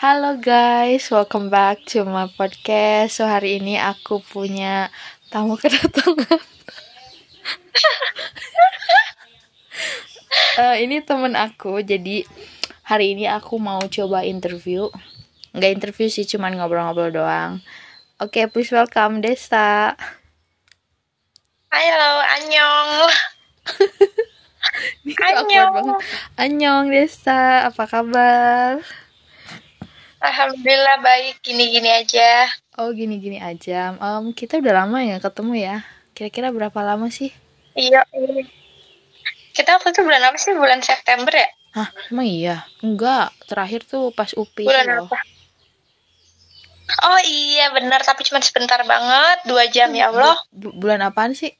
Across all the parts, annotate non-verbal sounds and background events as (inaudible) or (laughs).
Halo guys, welcome back to my podcast. So hari ini aku punya tamu (laughs) kedatangan. uh, (laughs) ini temen aku, jadi hari ini aku mau coba interview. Nggak interview sih, cuman ngobrol-ngobrol doang. Oke, okay, please welcome Desta. Halo, Anyong. (laughs) (laughs) Anyong. Anyong Desta, apa kabar? Alhamdulillah baik, gini-gini aja. Oh, gini-gini aja. Um, kita udah lama ya ketemu ya? Kira-kira berapa lama sih? Iya, iya. Kita waktu itu bulan apa sih? Bulan September ya? Hah, emang iya? Enggak, terakhir tuh pas UPI Bulan loh. apa? Oh iya benar, tapi cuma sebentar banget, dua jam ya Allah. Bu bulan apaan sih?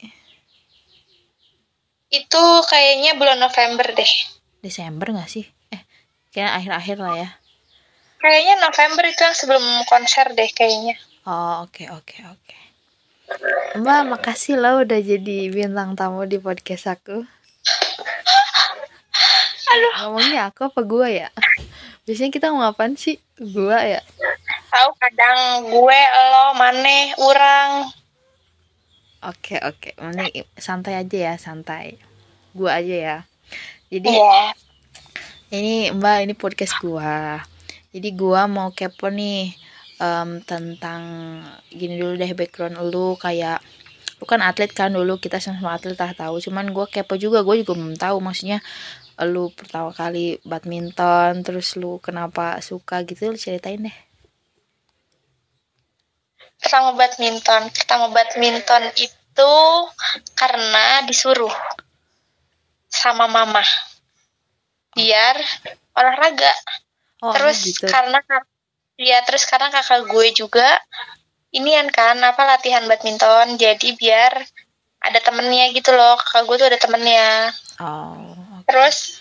Itu kayaknya bulan November deh. Desember gak sih? Eh, kayaknya akhir-akhir lah ya. Kayaknya November itu yang sebelum konser deh kayaknya. Oh, oke okay, oke okay, oke. Okay. Mbak, makasih lo udah jadi bintang tamu di podcast aku. Aduh. Ngomongnya aku apa gua ya? Biasanya kita ngomong apaan sih? Gua ya? Tahu kadang gue, lo, mane, orang. Oke oke, ini santai aja ya santai. Gua aja ya. Jadi yeah. ini Mbak ini podcast gua. Jadi gua mau kepo nih um, tentang gini dulu deh background lu kayak lu kan atlet kan dulu kita sama-sama atlet tak tahu cuman gue kepo juga gue juga belum tahu maksudnya lu pertama kali badminton terus lu kenapa suka gitu lu ceritain deh pertama badminton. Pertama badminton itu karena disuruh sama mama. Biar olahraga. Oh, terus gitu. karena ya terus karena kakak gue juga ini kan apa latihan badminton. Jadi biar ada temennya gitu loh. Kakak gue tuh ada temennya. Oh, okay. terus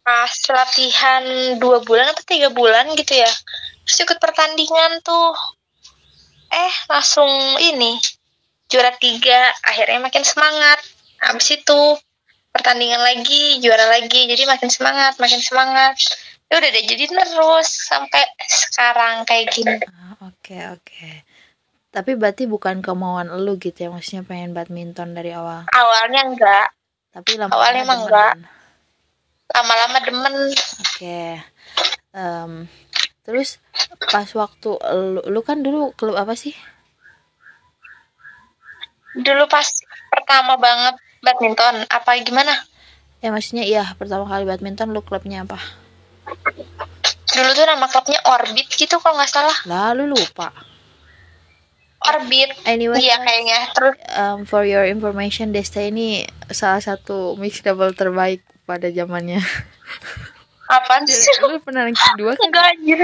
pas latihan dua bulan atau tiga bulan gitu ya terus ikut pertandingan tuh eh langsung ini juara tiga akhirnya makin semangat. Habis itu pertandingan lagi juara lagi jadi makin semangat makin semangat. Ya udah deh jadi terus sampai sekarang kayak gini. Oke ah, oke okay, okay. tapi berarti bukan kemauan lu gitu ya maksudnya pengen badminton dari awal? Awalnya enggak. Tapi lama awalnya emang enggak. Lama-lama demen. Oke. Okay. um, Terus pas waktu lu, lu kan dulu klub apa sih? Dulu pas pertama banget badminton, apa gimana? Ya maksudnya iya pertama kali badminton lu klubnya apa? Dulu tuh nama klubnya Orbit gitu kalau nggak salah. Lalu lupa. Orbit. Anyway, iya kayaknya. Terus um, for your information Desta ini salah satu mix double terbaik pada zamannya. (laughs) Apaan sih? Lu pernah ranking dua kan? Enggak anjir.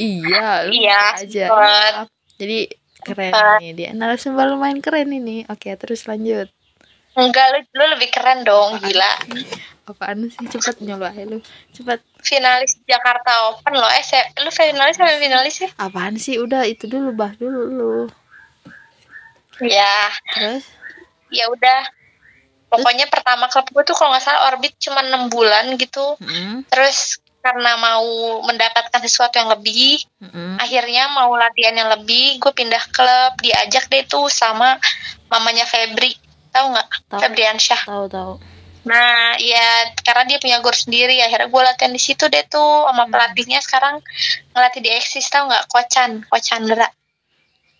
Iya, lu iya, aja. Jadi keren nih dia. Narasumber lumayan keren ini. Oke, terus lanjut. Enggak, lu, lu lebih keren dong, Apaan gila. Sih? Apaan sih? Cepat nyolo aja lu. Cepat. Finalis Jakarta Open lo. Eh, lu finalis sampai finalis sih? Apaan sih? Udah itu dulu, bah dulu lu. Ya. Terus? Ya udah pokoknya terus? pertama klub gue tuh kalau nggak salah orbit cuma enam bulan gitu. Mm-hmm. terus karena mau mendapatkan sesuatu yang lebih mm-hmm. akhirnya mau latihan yang lebih gue pindah klub diajak deh tuh sama mamanya Febri. Tahu nggak? Febriansyah tahu tahu. Nah ya karena dia punya gor sendiri akhirnya gue latihan di situ deh tuh. Sama pelatihnya sekarang ngelatih di eksis tahu nggak? Kocan Kocandra.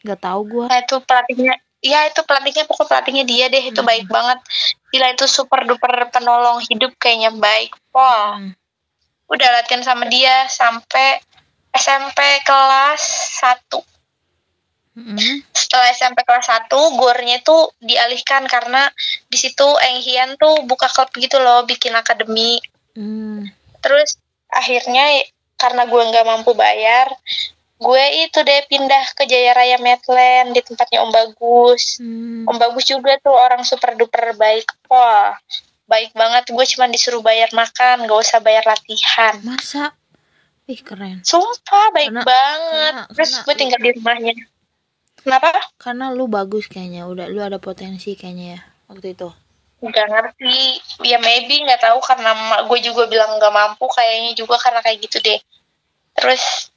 Nggak tahu gue nah itu pelatihnya Iya itu pelatihnya pokok pelatihnya dia deh itu hmm. baik banget gila itu super duper penolong hidup kayaknya baik Wah hmm. udah latihan sama dia sampai SMP kelas 1 hmm. setelah SMP kelas 1 gornya tuh dialihkan karena di situ Eng Hian tuh buka klub gitu loh bikin akademi hmm. terus akhirnya karena gue nggak mampu bayar gue itu deh pindah ke Jaya Raya Medland di tempatnya Om Bagus. Hmm. Om Bagus juga tuh orang super duper baik. Wah, baik banget. Gue cuma disuruh bayar makan, gak usah bayar latihan. Masa? Ih keren. Sumpah baik karena, banget. Karena, Terus karena, gue tinggal di rumahnya. Kenapa? Karena lu bagus kayaknya. Udah lu ada potensi kayaknya ya waktu itu. Gak ngerti. Ya maybe nggak tahu karena gue juga bilang nggak mampu. Kayaknya juga karena kayak gitu deh terus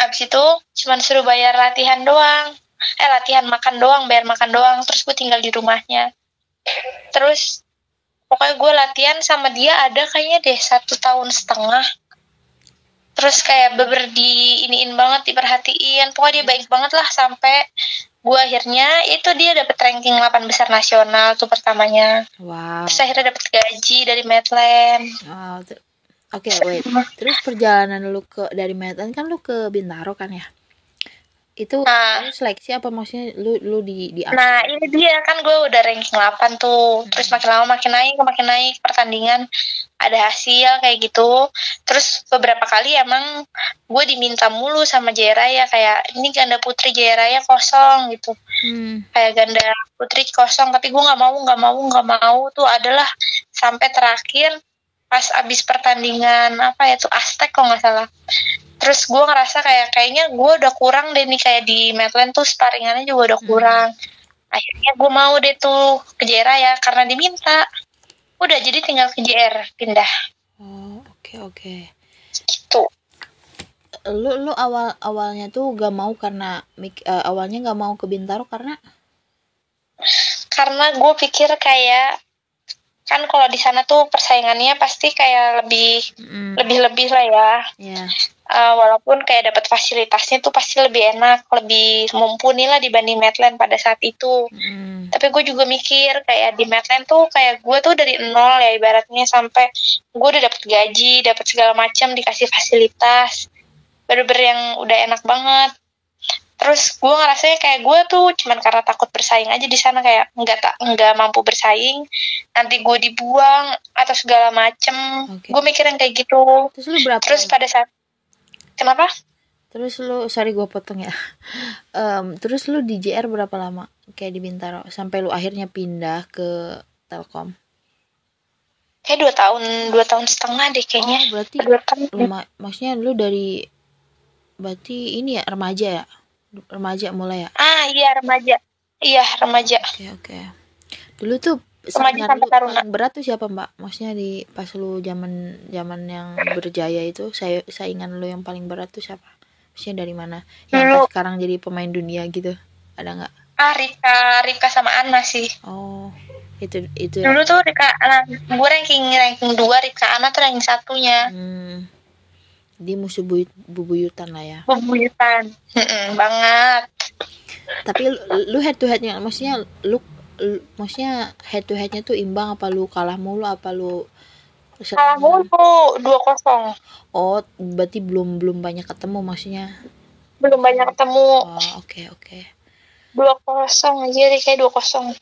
abis itu cuman suruh bayar latihan doang. Eh latihan makan doang bayar makan doang. Terus gue tinggal di rumahnya. Terus pokoknya gue latihan sama dia ada kayaknya deh satu tahun setengah. Terus kayak beber di iniin banget diperhatiin. Pokoknya dia baik banget lah sampai gue akhirnya itu dia dapet ranking 8 besar nasional tuh pertamanya. Wow. Terus akhirnya dapet gaji dari Medland wow oke wait. Terus perjalanan lu ke dari Medan kan lu ke Bintaro kan ya? Itu Nah. lu seleksi apa maksudnya lu lu di di Nah ini dia. Kan gue udah ranking 8 tuh. Terus makin lama makin naik makin naik pertandingan. Ada hasil kayak gitu. Terus beberapa kali emang gue diminta mulu sama Jaya Raya Kayak ini ganda putri Jaya Raya kosong gitu. Hmm, Kayak ganda putri kosong Tapi gue gak mau gak mau gak mau Tuh. Adalah sampai terakhir Pas abis pertandingan apa ya tuh Aztec kok nggak salah. Terus gue ngerasa kayak kayaknya gue udah kurang deh nih kayak di Medland tuh sparingannya juga udah kurang. Akhirnya gue mau deh tuh ke JR ya karena diminta. Udah jadi tinggal ke JR pindah. Oh oke oke. Gitu. Lu lu awal awalnya tuh gak mau karena eh, awalnya gak mau ke Bintaro karena? Karena gue pikir kayak kan kalau di sana tuh persaingannya pasti kayak lebih mm, lebih lebih lah ya. Ya Eh, walaupun kayak dapat fasilitasnya tuh pasti lebih enak lebih mumpuni lah dibanding Medland pada saat itu. Mm, tapi gue juga mikir kayak di Medland tuh kayak gue tuh dari nol ya ibaratnya sampai gue udah dapet gaji dapet segala macam dikasih fasilitas. Bener-bener yang udah enak banget terus gue ngerasanya kayak gue tuh cuman karena takut bersaing aja di sana kayak nggak tak nggak mampu bersaing nanti gue dibuang atau segala macem. Oke. gue mikir yang kayak gitu. Terus lu berapa terus pada saat kenapa terus lu sorry gua potong ya. (laughs) Em, terus lu di JR berapa lama? Kayak di Bintaro sampai lu akhirnya pindah ke Telkom? Kayak dua tahun dua tahun setengah deh kayaknya. Oh berarti dua tahun. Luma- maksudnya lu dari berarti ini ya remaja ya remaja mulai ya? Ah iya remaja. Iya remaja. Oke oke. Dulu tuh Remaja sampai taruna. paling berat tuh siapa mbak? Maksudnya di pas lu zaman zaman yang berjaya itu saya saingan lu yang paling berat tuh siapa? Maksudnya dari mana? Yang sekarang jadi pemain dunia gitu ada nggak? Ah Rika Rika sama Ana sih. Oh itu itu ya? Dulu tuh Rika Ana gue ranking ranking dua Rika Ana tuh ranking satunya. Hmm, di musuh buyut, bubuyutan lah ya. Bebuyutan Mm-mm, banget. Tapi lu, lu head to headnya maksudnya lu, lu maksudnya head to headnya tuh imbang apa lu kalah mulu apa lu kalah mulu. Dua kosong. Oh berarti belum belum banyak ketemu maksudnya? Belum banyak ketemu. Oh oke oke. Dua kosong aja deh kayak dua kosong.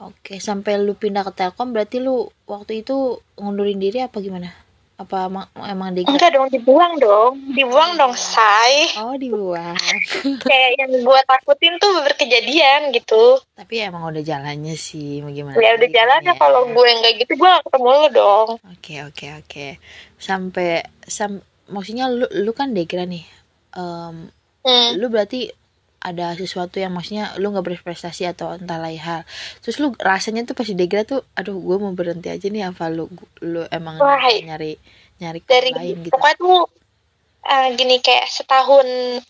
Oke sampai lu pindah ke Telkom berarti lu waktu itu ngundurin diri apa gimana apa emang, emang di enggak dong dibuang dong dibuang dong say oh dibuang (laughs) kayak yang gue takutin tuh berkejadian gitu tapi emang udah jalannya sih mau gimana ya udah lagi jalan ya kalau gue enggak gitu gue gak ketemu lo dong Oke oke oke. Sampai sam maksudnya lu lu kan degra nih. Em, hmm. lu berarti ada sesuatu yang maksudnya lu nggak berprestasi atau entah lain hal. Terus lu rasanya tuh pas di degra tuh, aduh gue mau berhenti aja nih apa lu lu emang Wah, nyari nyari dari lain gitu. pokoknya tuh eh, gini kayak setahun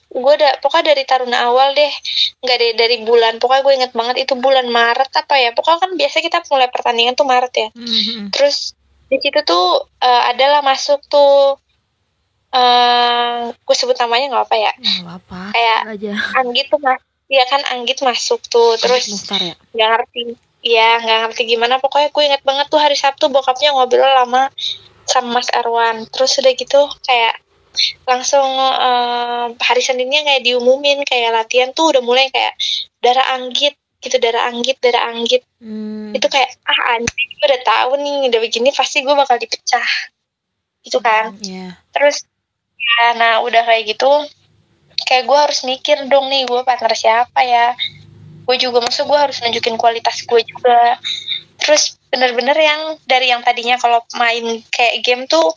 gue udah pokoknya dari taruna awal deh nggak deh dari bulan pokoknya gue inget banget itu bulan Maret apa ya pokoknya kan biasa kita mulai pertandingan tuh Maret ya Mhm. terus di situ tuh eh, adalah masuk tuh eh gue sebut namanya nggak apa ya Nggak apa Kayak- aja. Anggit tuh mas ya kan Anggit masuk tuh terus ya. nggak ngerti ya nggak ngerti gimana pokoknya gue inget banget tuh hari Sabtu bokapnya ngobrol lama sama Mas Arwan terus udah gitu kayak langsung eh, hari Seninnya kayak diumumin kayak latihan tuh udah mulai kayak darah anggit gitu darah anggit darah anggit. Hmm. itu kayak ah anjing gue udah tahu nih udah begini pasti gue bakal dipecah. Gitu kan. Iya. terus ya nah udah kayak gitu kayak gue harus mikir dong nih gue partner siapa ya? Gue juga maksud gue harus nunjukin kualitas gue juga. Terus bener-bener yang dari yang tadinya kalau main kayak game tuh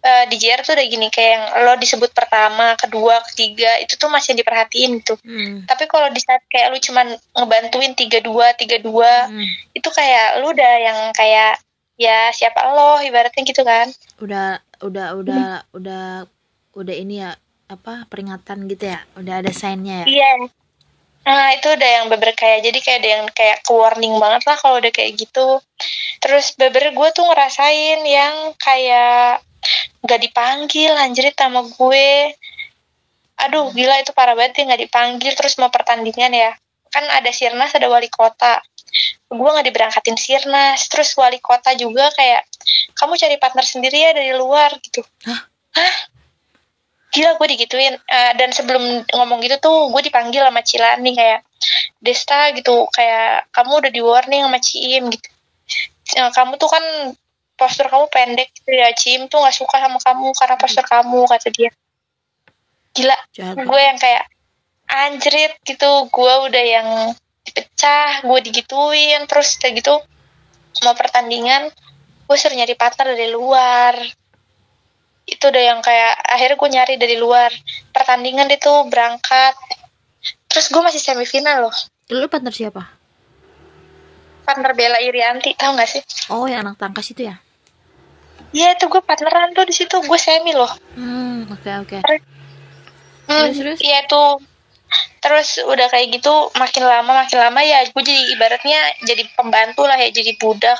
eh, di JR tuh udah gini kayak yang lo disebut pertama kedua ketiga itu tuh masih diperhatiin gitu Hmm. tapi kalau di saat kayak lu cuman ngebantuin tiga dua tiga dua Hmm. itu kayak lu udah yang kayak ya siapa lo ibaratnya gitu kan. Udah udah udah udah udah ini ya apa peringatan gitu ya? Udah ada signnya ya? Iya nah itu udah yang beber kayak jadi kayak ada yang kayak ke warning banget lah kalau udah kayak gitu. Terus beber gue tuh ngerasain yang kayak nggak dipanggil anjir sama gue. Aduh gila itu parah banget ya nggak dipanggil. Terus mau pertandingan ya kan ada sirnas ada wali kota. Gue nggak diberangkatin sirnas. Terus wali kota juga kayak kamu cari partner sendiri ya dari luar gitu. Hah? hah gila gue digituin. Eh, dan sebelum ngomong gitu tuh gue dipanggil sama Cilani kayak Desta gitu. Kayak kamu udah di warning sama Ciim gitu. Eh, kamu tuh kan postur kamu pendek gitu ya Ciim tuh nggak suka sama kamu karena postur kamu kata dia. Gila gue yang kayak anjrit gitu. Gue udah yang dipecah gue digituin terus kayak gitu. Mau pertandingan gue suruh nyari partner dari luar itu udah yang kayak akhirnya gue nyari dari luar. Pertandingan itu berangkat. Terus gue masih semifinal loh. Lu partner siapa? Partner Bella Irianti tau gak sih? Oh yang anak tangkas itu ya? Iya itu gue partneran tuh di situ. Gue semi loh. Hmm oke oke. Hmm, Terus, terus? Iya tuh. Terus udah kayak gitu makin lama makin lama ya gue jadi ibaratnya jadi pembantu lah ya jadi budak.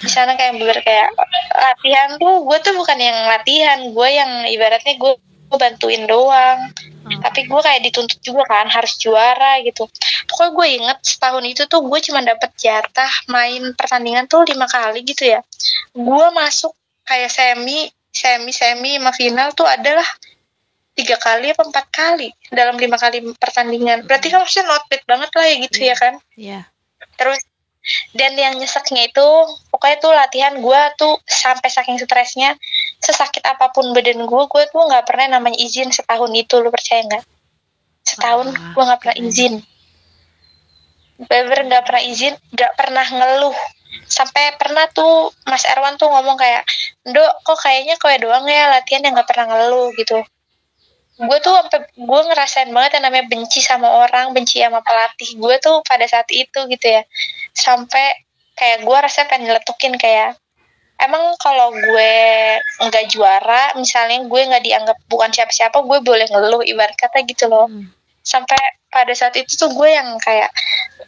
Di sana kayak bener kayak latihan tuh gue tuh bukan yang latihan gue yang ibaratnya gue gue bantuin doang. Hmm. Tapi gue kayak dituntut juga kan harus juara gitu. Pokoknya gue inget setahun itu tuh gue cuma dapet jatah main pertandingan tuh lima kali gitu ya. Gue masuk kayak semi semi semi sama final tuh adalah tiga kali apa empat kali dalam lima kali pertandingan berarti kan harusnya not bad banget lah ya gitu ya kan ya terus dan yang nyeseknya itu pokoknya tuh latihan gue tuh sampai saking stresnya sesakit apa pun badan gue gue tuh nggak pernah namanya izin setahun itu lu percaya nggak? Setahun Ah, gue nggak pernah izin. Bener nggak pernah izin nggak pernah ngeluh. Sampai pernah tuh Mas Erwan tuh ngomong kayak Dok kok kayaknya kowe doang ya latihan yang nggak pernah ngeluh gitu gue tuh sampai gue ngerasain banget yang namanya benci sama orang benci sama pelatih. Gue tuh pada saat itu gitu ya sampai kayak gue rasa pengen nyeletukin kayak emang kalau gue nggak juara misalnya gue nggak dianggap bukan siapa-siapa gue boleh ngeluh ibarat kata gitu loh. Hmm. sampai pada saat itu tuh gue yang kayak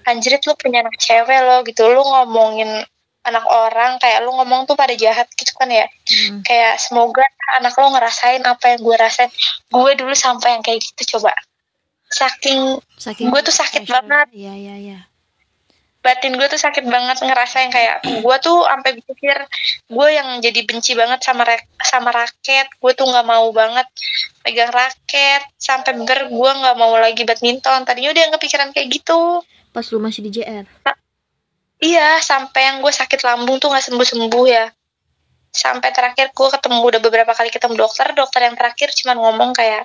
anjrit lu punya anak cewek lo gitu. Lu ngomongin anak orang kayak lu ngomong tuh pada jahat gitu kan ya. Hmm. kayak semoga anak lo ngerasain apa yang gue rasain. Gue dulu sampai yang kayak gitu coba. Saking saking Gue tuh sakit pressure. banget. iya iya iya. Batin gue tuh sakit banget ngerasain kayak gue tuh sampai pikir gue yang jadi benci banget sama rek- sama raket. Gue tuh nggak mau banget pegang raket. Sampai ber gue nggak mau lagi badminton. Tadinya udah kepikiran kayak gitu. Pas lu masih di JR iya sampai yang gue sakit lambung tuh nggak sembuh sembuh ya. Sampai terakhir gue ketemu udah beberapa kali ketemu dokter dokter yang terakhir cuman ngomong kayak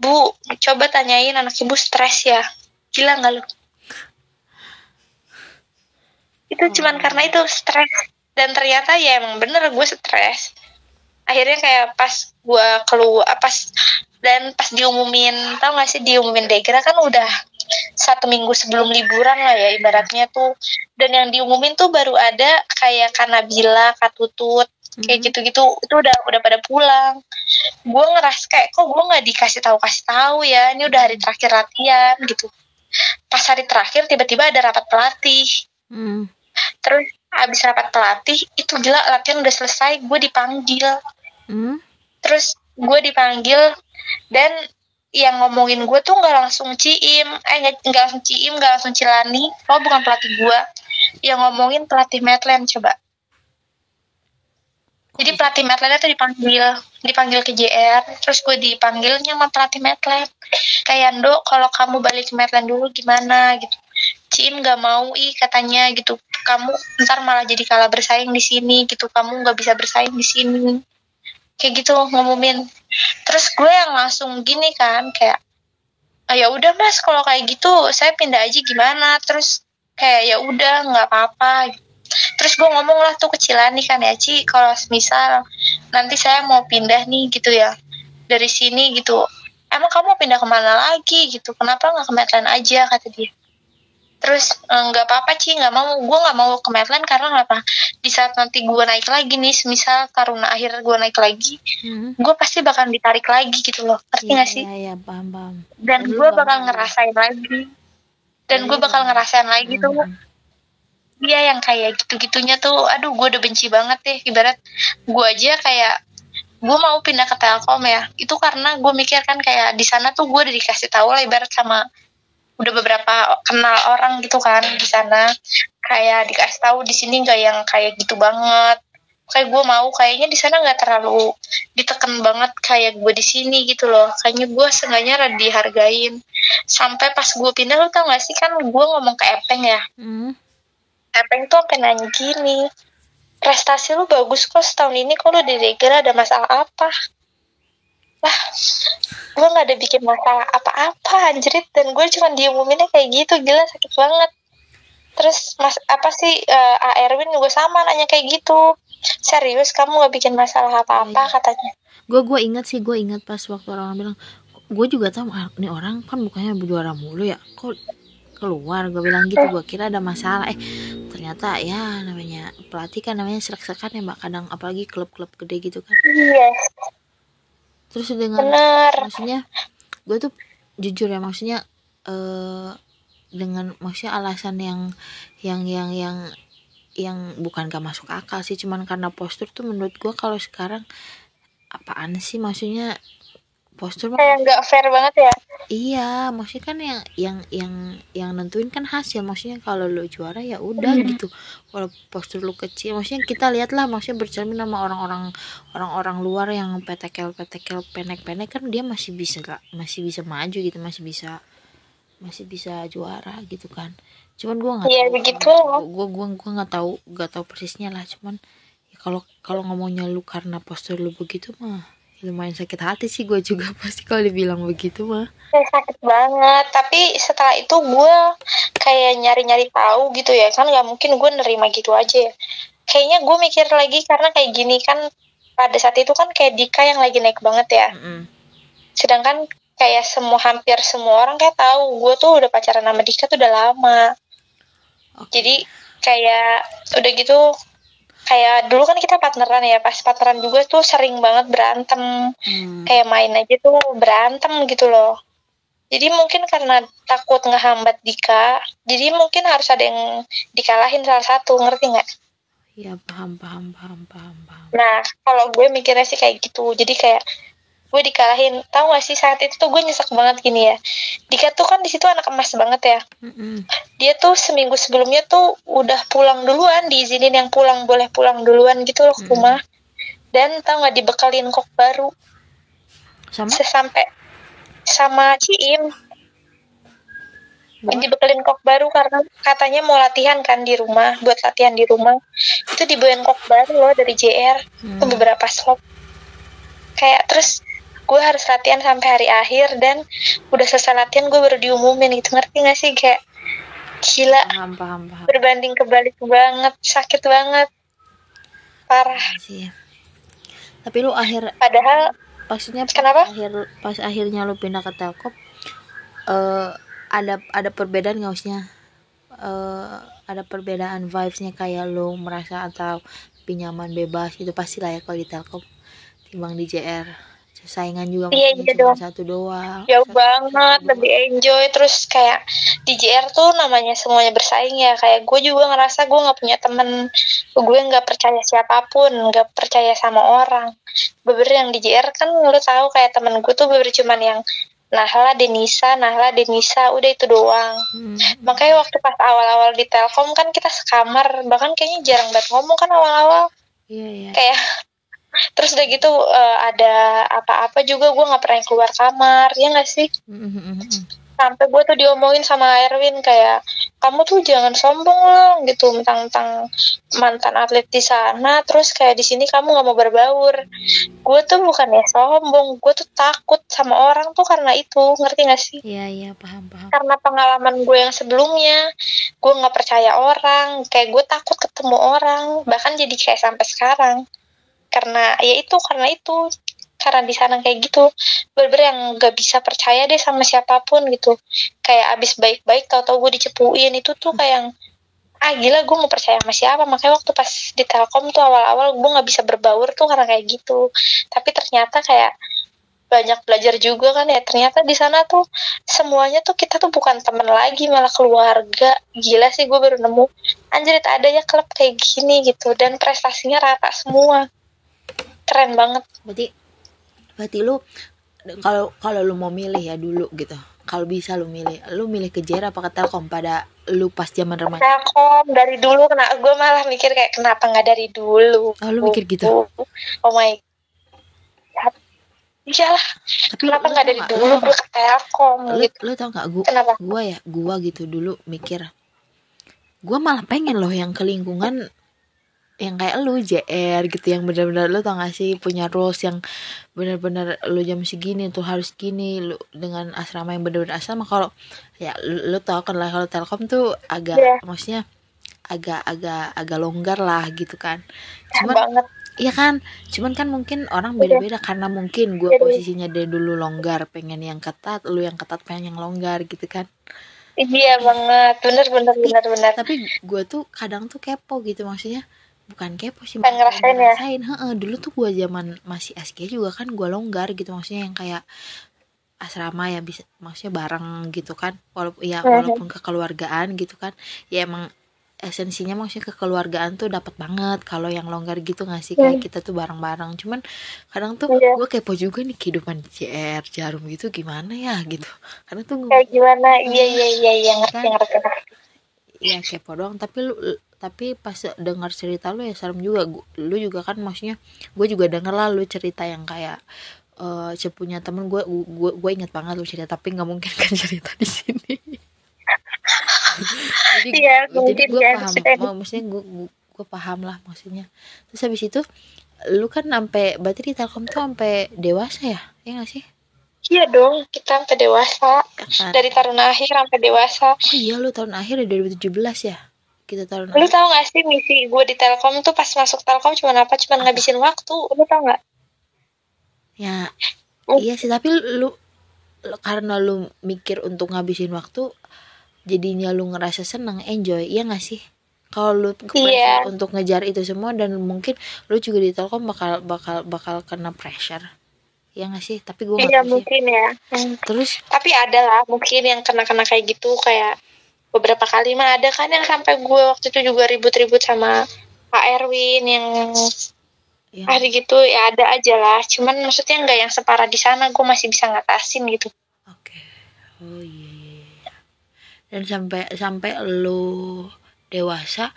bu coba tanyain anak ibu stres ya. Gila nggak lu? Itu cuman karena itu stres. Dan ternyata ya emang bener gue stres. Akhirnya kayak pas gue keluar pas dan pas diumumin tau gak sih diumumin Degra kan udah satu minggu sebelum liburan lah ya ibaratnya tuh dan yang diumumin tuh baru ada kayak Kanabila, Katutut kayak Mhm. gitu-gitu itu udah udah pada pulang gue ngeras kayak kok gue nggak dikasih tahu kasih tahu ya ini udah hari terakhir latihan gitu pas hari terakhir tiba-tiba ada rapat pelatih Hmm. terus abis rapat pelatih itu gila latihan udah selesai gue dipanggil Hmm. terus gue dipanggil dan yang ngomongin gue tuh nggak langsung ciim. Eh nggak langsung ciim nggak langsung cilani. Oh bukan pelatih gue. Yang ngomongin pelatih Medland coba. Jadi pelatih Medlandnya tuh dipanggil dipanggil ke JR terus gue dipanggilnya sama pelatih Medland kayak Ndo kalau kamu balik ke Medland dulu gimana? Gitu. Ciim nggak mau ih katanya gitu. Kamu ntar malah jadi kalah bersaing di sini gitu. Kamu nggak bisa bersaing di sini kayak gitu ngumumin. Terus gue yang langsung gini kan kayak ah, ya udah mas kalau kayak gitu saya pindah aja gimana? Terus kayak ya udah nggak apa-apa. Terus gue ngomong lah tuh kecilan nih kan ya Ci kalau misal nanti saya mau pindah nih gitu ya dari sini gitu. Emang kamu pindah ke mana lagi? gitu. Kenapa nggak ke Medland aja? kata dia terus eh, nggak apa-apa sih nggak mau gue nggak mau ke Medland karena apa di saat nanti gue naik lagi nih misal taruna akhir gue naik lagi Hmm. gue pasti bakal ditarik lagi gitu loh ngerti nggak sih iya, iya, paham, paham. dan Lu gue bakal mau. ngerasain lagi dan Iya, gue bakal iya. ngerasain lagi tuh Hmm. dia yang kayak gitu-gitunya tuh aduh gue udah benci banget deh ibarat gue aja kayak gue mau pindah ke Telkom ya itu karena gue mikir kan kayak di sana tuh gue udah dikasih tahu lah ibarat sama udah beberapa kenal orang gitu kan di sana. Kayak dikasih tahu di sini nggak yang kayak gitu banget. Kayak gue mau kayaknya di sana nggak terlalu diteken banget kayak gue di sini gitu loh. Kayaknya gue rada dihargain. Sampai pas gue pindah lu tau gak sih? Kan gue ngomong ke Epeng ya. Hmm. Epeng tuh sampai nanya gini prestasi lu bagus kok setahun ini kok lu di ada masalah apa lah gue nggak ada bikin masalah apa-apa anjrit. Dan gue cuma diumuminnya kayak gitu. Gila sakit banget. Terus mas apa sih eh, A Erwin juga sama nanya kayak gitu. Serius kamu nggak bikin masalah apa-apa Iya, iya. katanya. Gue gue ingat sih gue ingat pas waktu orang bilang gue juga tahu ah, ini orang kan bukannya juara mulu ya? Kok keluar? Gue bilang gitu gue kira ada masalah. Eh ternyata ya namanya pelatih kan namanya serak-serakan ya mbak. Kadang apalagi klub-klub gede gitu kan. Yes terus dengan bener. maksudnya gue tuh jujur ya maksudnya eh dengan maksudnya alasan yang yang yang yang yang bukan gak masuk akal sih cuman karena postur tuh menurut gue kalau sekarang apaan sih maksudnya postur kayak nggak fair banget ya? Iya maksudnya kan yang yang yang yang nentuin kan hasil. Maksudnya kalau lu juara ya udah gitu. Kalau postur lu kecil maksudnya kita lihat lah maksudnya bercermin sama orang-orang orang-orang luar yang petekel petekel pendek-pendek kan dia masih bisa masih bisa maju gitu masih bisa masih bisa juara gitu kan. Cuman gua nggak Iya, tahu begitu. gua gua gua nggak tahu nggak tahu persisnya lah. Cuman ya kalau kalau ngomongnya lu karena postur lu begitu mah ya lumayan sakit hati sih gue juga (laughs) pasti kalau dibilang begitu mah. Kayak sakit banget. Tapi setelah itu gue kayak nyari-nyari tahu gitu ya. Kan nggak mungkin gue nerima gitu aja ya. Kayaknya gue mikir lagi karena kayak gini kan pada saat itu kan kayak Dika yang lagi naik banget ya. Mm-mm. sedangkan kayak semua hampir semua orang kayak tahu gue tuh udah pacaran sama Dika tuh udah lama. Oke. jadi kayak udah gitu kayak dulu kan kita partneran ya pas partneran juga tuh sering banget berantem. Hmm. kayak main aja tuh berantem gitu loh. Jadi mungkin karena takut ngehambat Dika jadi mungkin harus ada yang dikalahin salah satu ngerti nggak? Ya paham paham paham paham paham. Nah kalau gue mikirnya sih kayak gitu. Jadi kayak gue dikalahin. Tahu gak sih saat itu tuh gue nyesek banget gini ya. Dika tuh kan di situ anak emas banget ya. Dia tuh seminggu sebelumnya tuh udah pulang duluan diizinin yang pulang boleh pulang duluan gitu loh ke rumah. Dan tau nggak dibekalin kok baru. Sama? Sampai sama Ciim. Buat? dibekelin kok baru karena katanya mau latihan kan di rumah buat latihan di rumah. Itu dibawain kok baru loh dari JR Hmm. ke beberapa slot. Kayak terus gue harus latihan sampai hari akhir dan udah selesai latihan gue baru diumumin gitu. Ngerti gak sih? Kayak gila. Paham paham paham. Berbanding kebalik banget. Sakit banget. Parah. Sih. Tapi lu akhir padahal maksudnya Kenapa? akhir pas akhirnya lu pindah ke Telkom eh ada ada perbedaan nggak maksudnya? Eh ada perbedaan vibesnya kayak lu merasa atau lebih nyaman bebas itu pasti lah ya kalau di Telkom timbang di JR saingan juga Iya, iya cuma dong. satu doang. Jauh Satu- banget satu lebih enjoy. Terus kayak di JR tuh namanya semuanya bersaing ya. Kayak gue juga ngerasa gue nggak punya temen. Gue nggak percaya siapa pun nggak percaya sama orang. Beber yang di JR kan lu tahu kayak temen gue tuh beber cuman yang Nahla Denisa Nahla Denisa. Udah itu doang. Hmm, makanya waktu pas awal-awal di Telkom kan kita sekamar. Bahkan kayaknya jarang banget ngomong kan awal-awal. Iya iya. Kayak terus udah gitu eh, ada apa-apa juga gue nggak pernah keluar kamar ya nggak sih? Sampai gue tuh diomongin sama Erwin kayak kamu tuh jangan sombong loh gitu tentang mantan atlet di sana. Terus kayak di sini kamu nggak mau berbaur. Gue tuh bukannya sombong gue tuh takut sama orang tuh karena itu ngerti gak sih? Iya iya paham paham. Karena pengalaman gue yang sebelumnya gue nggak percaya orang kayak gue takut ketemu orang bahkan jadi kayak sampai sekarang karena ya itu karena itu karena di sana kayak gitu. Bener-bener yang gak bisa percaya deh sama siapa pun gitu. Kayak abis baik-baik tau-tau gue dicepuin itu tuh kayak yang ah gila gue mau percaya sama siapa. Makanya waktu pas di Telkom tuh awal-awal gue nggak bisa berbaur tuh karena kayak gitu. Tapi ternyata kayak banyak belajar juga kan ya. Ternyata di sana tuh semuanya tuh kita tuh bukan temen lagi malah keluarga. Gila sih gue baru nemu. Anjir ada ya klub kayak gini gitu. Dan prestasinya rata semua keren banget. Berarti berarti lu kalau kalau lu mau milih ya dulu gitu. Kalau bisa lu milih lu milih ke JR apa ke Telkom pada lu pas zaman remaja? Telkom dari dulu kena gue malah mikir kayak kenapa nggak dari dulu? Oh lu mikir gitu? Oh my god. Iyalah tapi kenapa nggak dari dulu lu, gue ke Telkom lu, gitu? lu tau nggak gua kenapa? gua ya gua gitu dulu mikir gua malah pengen loh yang ke lingkungan yang kayak lu JR gitu yang benar-benar lu tau gak sih punya rules yang benar-benar lu jam segini tuh harus gini lu dengan asrama yang benar-benar asrama. Kalau ya lu, lu tau kan lah kalau Telkom tuh agak Iya. maksudnya agak-agak agak longgar lah gitu kan. Cuman banget. Iya kan, cuman kan mungkin orang beda-beda karena mungkin gue posisinya dia dulu longgar, pengen yang ketat, lu yang ketat pengen yang longgar gitu kan. iya banget. Bener bener bener bener. Tapi gue tuh kadang tuh kepo gitu maksudnya, bukan kepo sih, Pengen ngerasain ya? ngerasain. Heeh, dulu tuh gue zaman masih SG juga kan gue longgar gitu maksudnya yang kayak asrama ya bisa maksudnya bareng gitu kan. Walaupun ya walaupun kekeluargaan gitu kan. Ya emang esensinya maksudnya kekeluargaan tuh dapat banget kalau yang longgar gitu nggak sih? Kayak kita tuh bareng-bareng. Cuman kadang tuh Iya. gue kepo juga nih kehidupan JR jarum gitu gimana ya gitu. Karena tuh kayak gimana? iya iya iya iya ngerti Kan? ngerti ngerti. Ya kepo doang. Tapi lu tapi pas dengar cerita lu ya serem juga. Lu juga kan maksudnya gue juga denger lah lu cerita yang kayak eh cepunya temen gue gue gue inget banget lu cerita tapi nggak mungkin kan (laughs) cerita di sini. Jadi Iya, jadi gue ya, paham maksudnya. mau maksudnya gue gue paham lah maksudnya. Terus habis itu lu kan sampai berarti di Telkom tuh sampai dewasa ya? Ya nggak sih? Iya dong kita sampai dewasa. Ya kan? dari taruna akhir sampai dewasa. Oh iya lu tahun akhir ya 2017 ya kita tahun lu tau gak sih misi gue di Telkom tuh pas masuk Telkom cuma apa? Cuma ngabisin waktu. Lu tau gak? Ya Oh. iya sih tapi lu, lu- karena lu mikir untuk ngabisin waktu jadinya lu ngerasa seneng enjoy iya gak sih? Kalau lu ke Iya. untuk ngejar itu semua dan mungkin lu juga di Telkom bakal bakal bakal kena pressure. Iya gak sih? Tapi gue iya gak tahu sih. mungkin ya. Hmm. terus? Tapi ada lah mungkin yang kena-kena kayak gitu kayak beberapa kali. Mah ada kan yang sampai gue waktu itu juga ribut-ribut sama Pak Erwin yang yang hari gitu. Ya ada aja lah. Cuman maksudnya nggak yang separah di sana. Gue masih bisa ngatasin gitu. Oke. Oh iya, iya, iya. Dan sampai sampai lu dewasa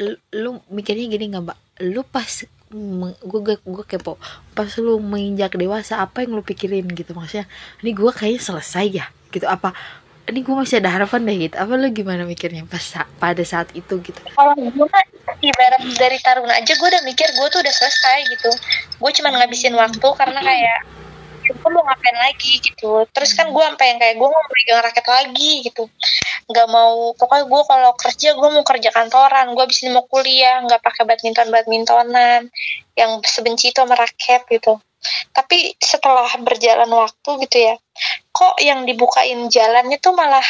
lu, lu mikirnya gini nggak mbak? Lu pas gue gue kepo. Pas lu menginjak dewasa apa yang lu pikirin gitu? Maksudnya ini gue kayaknya selesai ya? Gitu. Apa ini gue masih ada harapan deh gitu apa lu gimana mikirnya pas pada saat itu gitu? Kalau gue mah ibarat dari taruna aja gue udah mikir gue tuh udah selesai gitu. Gue cuma ngabisin waktu karena kayak gue mau ngapain lagi gitu. Terus kan gue sampai yang kayak gue mau megang raket lagi gitu. Nggak mau pokoknya gue kalau kerja gue mau kerja kantoran. Gue abis ini mau kuliah nggak pakai badminton badmintonan yang sebenci itu sama raket gitu tapi setelah berjalan waktu gitu ya kok yang dibukain jalannya tuh malah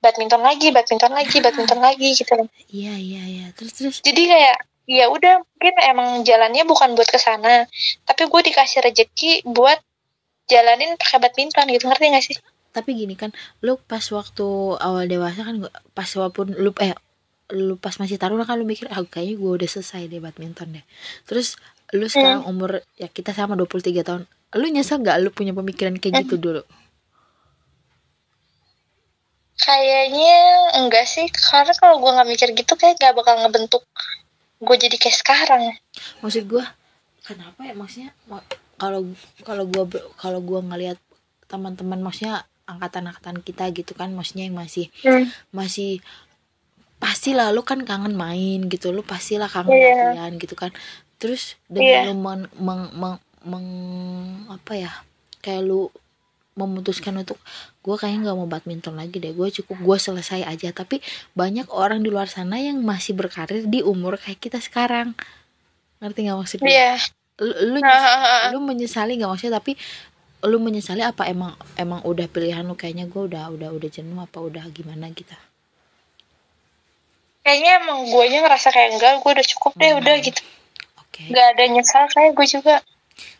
badminton lagi badminton lagi (laughs) badminton lagi gitu loh. Iya iya iya. Terus terus. Jadi kayak ya udah mungkin emang jalannya bukan buat ke sana tapi gue dikasih rejeki buat jalanin pakai badminton gitu ngerti gak sih? Tapi gini kan lu pas waktu awal dewasa kan pas walaupun lu eh lu pas masih taruna kan lu mikir ah kayaknya gue udah selesai deh badminton deh. Terus lu sekarang umur ya kita sama 23 tahun. Lu nyesel nggak lu punya pemikiran kayak gitu dulu? Kayaknya enggak sih. Karena kalau gue nggak mikir gitu kayak gak bakal ngebentuk gue jadi kayak sekarang. Maksud gue kenapa ya? Maksudnya ma- kalau kalau gue kalau gue ngelihat teman-teman maksudnya angkatan-angkatan kita gitu kan maksudnya yang masih masih pastilah lu kan kangen main gitu lu pastilah kangen Iya. latihan gitu kan terus dengan Iya. lu men, meng- meng- meng- apa ya kayak lu memutuskan untuk gue kayaknya nggak mau badminton lagi deh gue cukup gue selesai aja. Tapi banyak orang di luar sana yang masih berkarir di umur kayak kita sekarang. Ngerti nggak maksud gue iya. Lu lu, nyesali, lu menyesali nggak maksudnya? Tapi lu menyesali apa emang emang udah pilihan lu kayaknya gue udah udah udah jenuh apa udah gimana gitu? Kayaknya emang gue ngerasa kayak enggak gue udah cukup deh Hmm. udah gitu oke. Nggak ada nyesal kayak gue juga.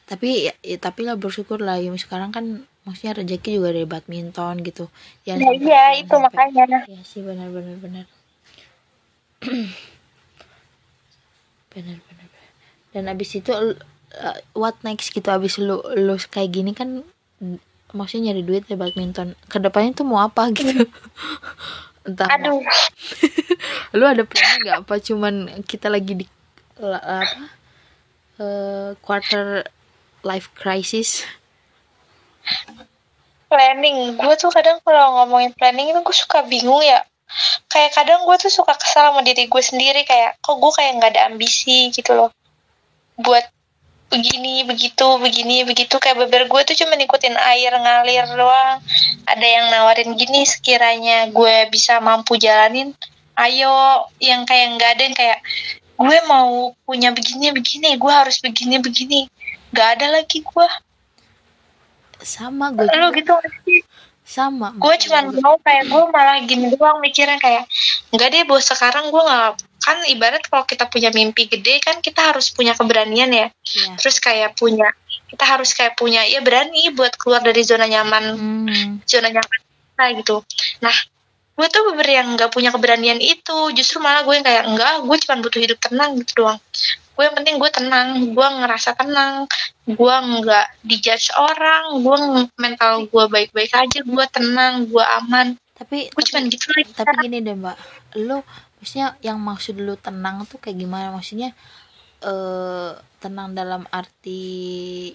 Tapi ya, ya, tapi lah bersyukur lah ya sekarang kan maksudnya rezeki juga dari badminton gitu. Ya Nah, iya itu makanya. Ya sih benar benar (clears throat) benar. Benar benar dan abis itu uh, what next gitu abis lu lu kayak gini kan maksudnya nyari duit dari badminton. Ke depannya tuh mau apa gitu? (laughs) Entah aduh. (laughs) Lu ada plan nggak apa? Cuman kita lagi di la- apa eh, quarter life crisis. Planning. Gue tuh kadang kalau ngomongin planning itu gue suka bingung ya. Kayak kadang gue tuh suka kesal sama diri gue sendiri. Kayak kok gue kayak nggak ada ambisi gitu loh. Buat begini begitu begini begitu. Kayak beber gue tuh cuma ikutin air ngalir doang. Ada yang nawarin gini sekiranya gue bisa mampu jalanin ayo. Yang kayak nggak ada yang kayak gue mau punya begini begini. Gue harus begini begini. Nggak ada lagi gue sama gue lo gitu nggak sih? Sama. Gue cuman mau kayak gue malah gini doang mikirnya kayak enggak deh bos sekarang gue nggak kan ibarat kalau kita punya mimpi gede kan kita harus punya keberanian ya. Ya terus kayak punya kita harus kayak punya ya berani buat keluar dari zona nyaman. Hmm, zona nyaman kita gitu. Nah gue tuh bener yang nggak punya keberanian itu. Justru malah gue yang kayak enggak gue cuma butuh hidup tenang gitu doang. Gue yang penting gue tenang gue ngerasa tenang gue nggak dijudge orang gue mental gue baik-baik aja gue tenang gue aman. Tapi gue cuma tapi, gitu lagi tapi gini deh mbak. Lu maksudnya yang maksud lu tenang tuh kayak gimana? Maksudnya eh tenang dalam arti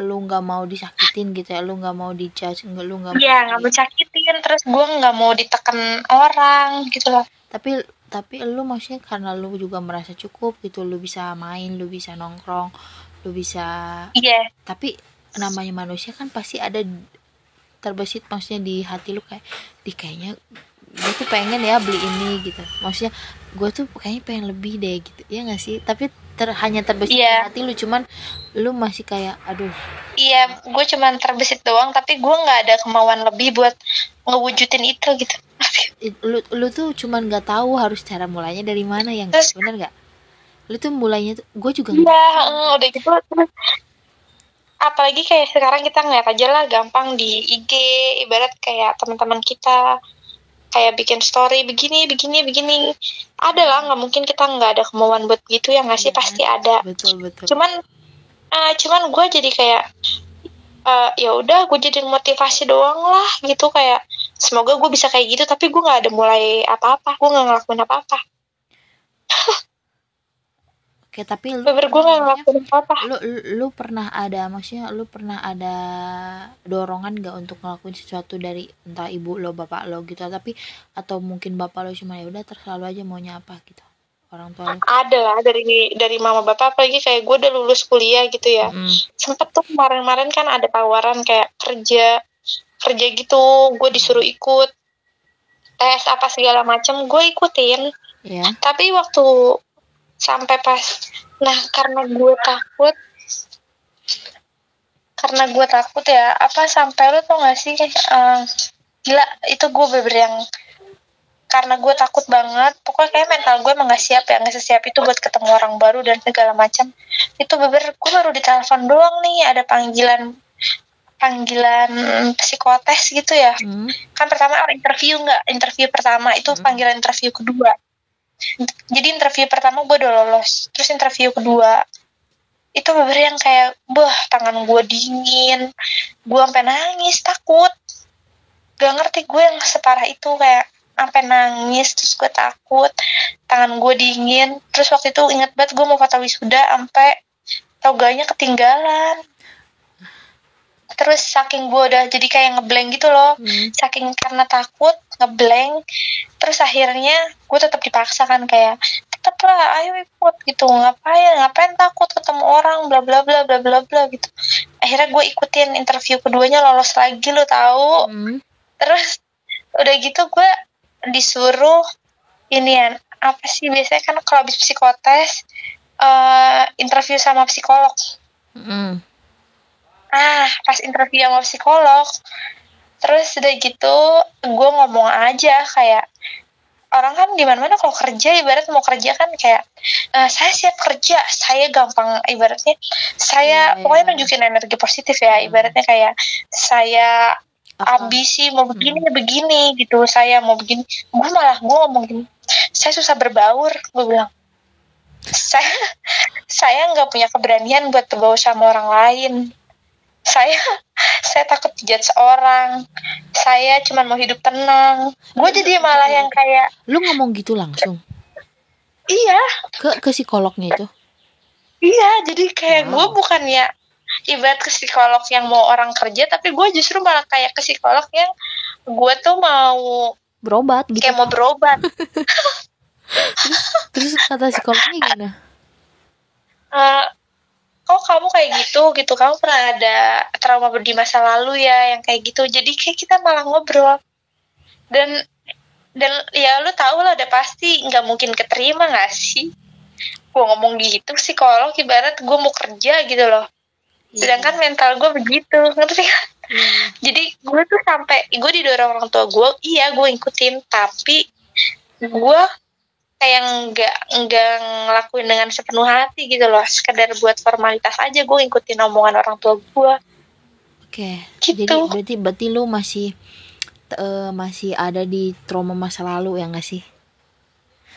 lu nggak mau disakitin gitu ya lu nggak mau dijudge nggak lu nggak Iya, mau nggak mau sakitin, terus gue nggak mau ditekan orang gitu loh. tapi tapi lu maksudnya karena lu juga merasa cukup gitu lu bisa main lu bisa nongkrong lu bisa Iya, tapi namanya manusia kan pasti ada terbesit maksudnya di hati lu kayak di kayaknya gue tuh pengen ya beli ini gitu. Maksudnya gue tuh kayaknya pengen lebih deh gitu. Ya nggak sih? Tapi ter, hanya terbesit Iya. di hati lu cuman lu masih kayak aduh iya, gue cuman terbesit doang, tapi gue nggak ada kemauan lebih buat ngewujudin itu gitu. (laughs) lu lu tuh cuman nggak tahu harus cara mulainya dari mana yang Terus- bener nggak lu tuh mulainya tuh gue juga nggak eh, udah gitu. terus apalagi kayak sekarang kita ngeliat aja lah gampang di IG, ibarat kayak teman-teman kita kayak bikin story begini, begini, begini. Ada lah, nggak mungkin kita nggak ada kemauan buat gitu ya nggak sih? Iya. Pasti ada. betul betul cuman eh, cuman gue jadi kayak eh, ya udah gue jadi motivasi doang lah gitu kayak semoga gue bisa kayak gitu tapi gue nggak ada mulai apa-apa gue nggak ngelakuin apa-apa (laughs) Oke, tapi lu bener gue apa-apa. lu, lu lu pernah ada maksudnya lu pernah ada dorongan gak untuk ngelakuin sesuatu dari entah ibu lo bapak lo gitu? Tapi atau mungkin bapak lo cuma ya udah terserah lu aja maunya apa gitu. Orang tua lu ada lah dari dari mama bapak apalagi kayak gue udah lulus kuliah gitu ya. Mm, sempet tuh kemarin-kemarin kan ada tawaran kayak kerja kerja gitu gue disuruh ikut tes apa segala macem gue ikutin. Ya tapi waktu sampai pas nah karena gue takut karena gue takut ya apa sampai lu tau gak sih eh, gila itu gue bener yang karena gue takut banget pokoknya kayak mental gue emang gak siap ya gak sesiap itu buat ketemu orang baru dan segala macam. Itu beber gue baru ditelepon doang nih ada panggilan panggilan psikotes gitu ya. Mm, kan pertama oh, interview nggak? Interview pertama itu Hmm. panggilan interview kedua jadi interview pertama gue udah lolos terus interview kedua itu bener yang kayak bah tangan gue dingin gue sampai nangis takut. Gak ngerti gue yang separah itu kayak sampai nangis terus gue takut tangan gue dingin. Terus waktu itu inget banget gue mau foto wisuda sampai toganya ketinggalan terus saking gue udah jadi kayak ngeblank gitu loh. Mm, saking karena takut ngeblank. Terus akhirnya gue tetap dipaksa kan kayak tetaplah ayo ikut gitu. Ngapain? Ngapain takut ketemu orang? Bla bla bla bla bla bla gitu. Akhirnya gue ikutin interview keduanya lolos lagi lo tahu. Mm. terus udah gitu gue disuruh inian apa sih biasanya kan kalau habis psikotes eh, interview sama psikolog. Mm. Ah pas interview sama psikolog. Terus udah gitu gue ngomong aja kayak orang kan di mana kalau kerja ibarat mau kerja kan kayak "Eh, saya siap kerja saya gampang ibaratnya saya Iya, pokoknya iya. nunjukin energi positif ya ibaratnya kayak saya ambisi mau begini begini gitu saya mau begini. Gue malah gue ngomong gini saya susah berbaur gue bilang. (laughs) Saya saya nggak punya keberanian buat berbaur sama orang lain saya (laughs) saya takut dijudge orang saya cuma mau hidup tenang gue jadi malah yang kayak Lu ngomong gitu langsung iya ke ke psikolognya itu. iya jadi kayak Wow. gue bukannya ibarat ke psikolog yang mau orang kerja tapi gue justru malah kayak ke psikolog yang gue tuh mau Berobat gitu. kayak mau berobat (laughs) Terus kata psikolognya gimana? Eh, kok kamu kayak gitu gitu. Kamu pernah ada trauma di masa lalu ya yang kayak gitu. Jadi kayak kita malah ngobrol. Dan dan ya lu tau lah udah pasti nggak mungkin keterima nggak sih? Gue ngomong gitu psikolog ibarat gue mau kerja gitu loh. Sedangkan mental gue begitu ngerti kan? Iya. jadi gue tuh sampai gue didorong orang tua gue iya gue ikutin tapi gue kayak nggak nggak ngelakuin dengan sepenuh hati gitu loh sekedar buat formalitas aja gue ngikutin omongan orang tua gue Oke. Gitu. Jadi berarti berarti lu masih eh, masih ada di trauma masa lalu ya nggak sih?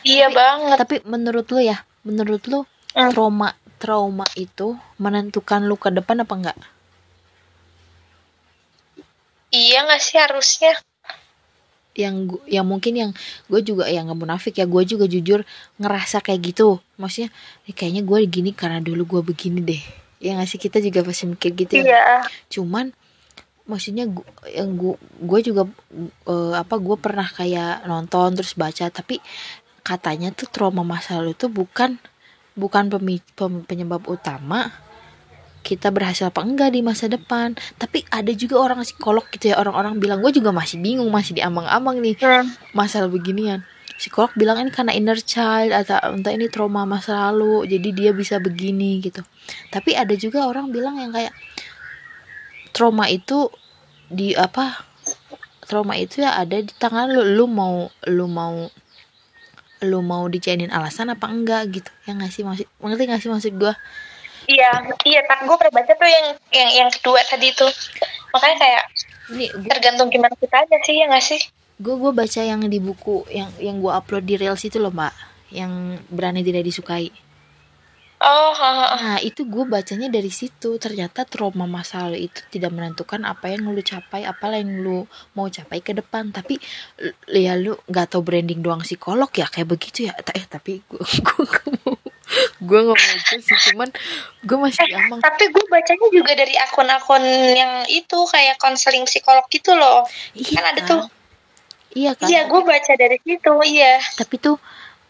iya banget Tapi menurut lu ya, menurut lu Hmm. trauma trauma itu menentukan lu ke depan apa enggak? iya nggak sih harusnya yang yang mungkin yang gue juga yang nggak munafik ya gue juga jujur ngerasa kayak gitu. Maksudnya "Eh, kayaknya gue gini karena dulu gue begini deh. Ya nggak sih? Kita juga pasti mikir gitu ya. Iya. Cuman maksudnya gu- yang gue gue juga eh, apa gue pernah kayak nonton terus baca tapi katanya tuh trauma masa lalu itu bukan bukan pemi- pem- penyebab utama kita berhasil apa enggak di masa depan. Tapi ada juga orang psikolog gitu ya orang-orang bilang gue juga masih bingung masih diambang-ambang nih Hmm. masalah beginian. Psikolog bilang ini karena inner child atau entah ini trauma masa lalu jadi dia bisa begini gitu. Tapi ada juga orang bilang yang kayak trauma itu di apa trauma itu ya ada di tangan lu lu mau lu mau lu mau dijadiin alasan apa enggak gitu. Ya nggak sih? Maksud ngerti nggak sih maksud gue iya iya tak gue pernah baca tuh yang yang yang kedua tadi tuh. Makanya kayak ini tergantung gimana kita aja sih ya nggak sih? Gue gue baca yang di buku yang yang gue upload di reels itu loh mbak. Yang berani tidak disukai. Oh ha. Nah itu gue bacanya dari situ. Ternyata trauma masa lalu itu tidak menentukan apa yang lu capai Apa yang lu mau capai ke depan. Tapi ya lu gak tau branding doang psikolog ya Kayak begitu ya. Eh tapi gue (laughs) gue gak mau Gue gak mau itu sih Cuman gue masih emang tapi gue bacanya juga dari akun-akun yang itu kayak konseling psikolog gitu loh. Iya kan ada tuh. Iya kan? Iya gue baca dari situ iya. Tapi tuh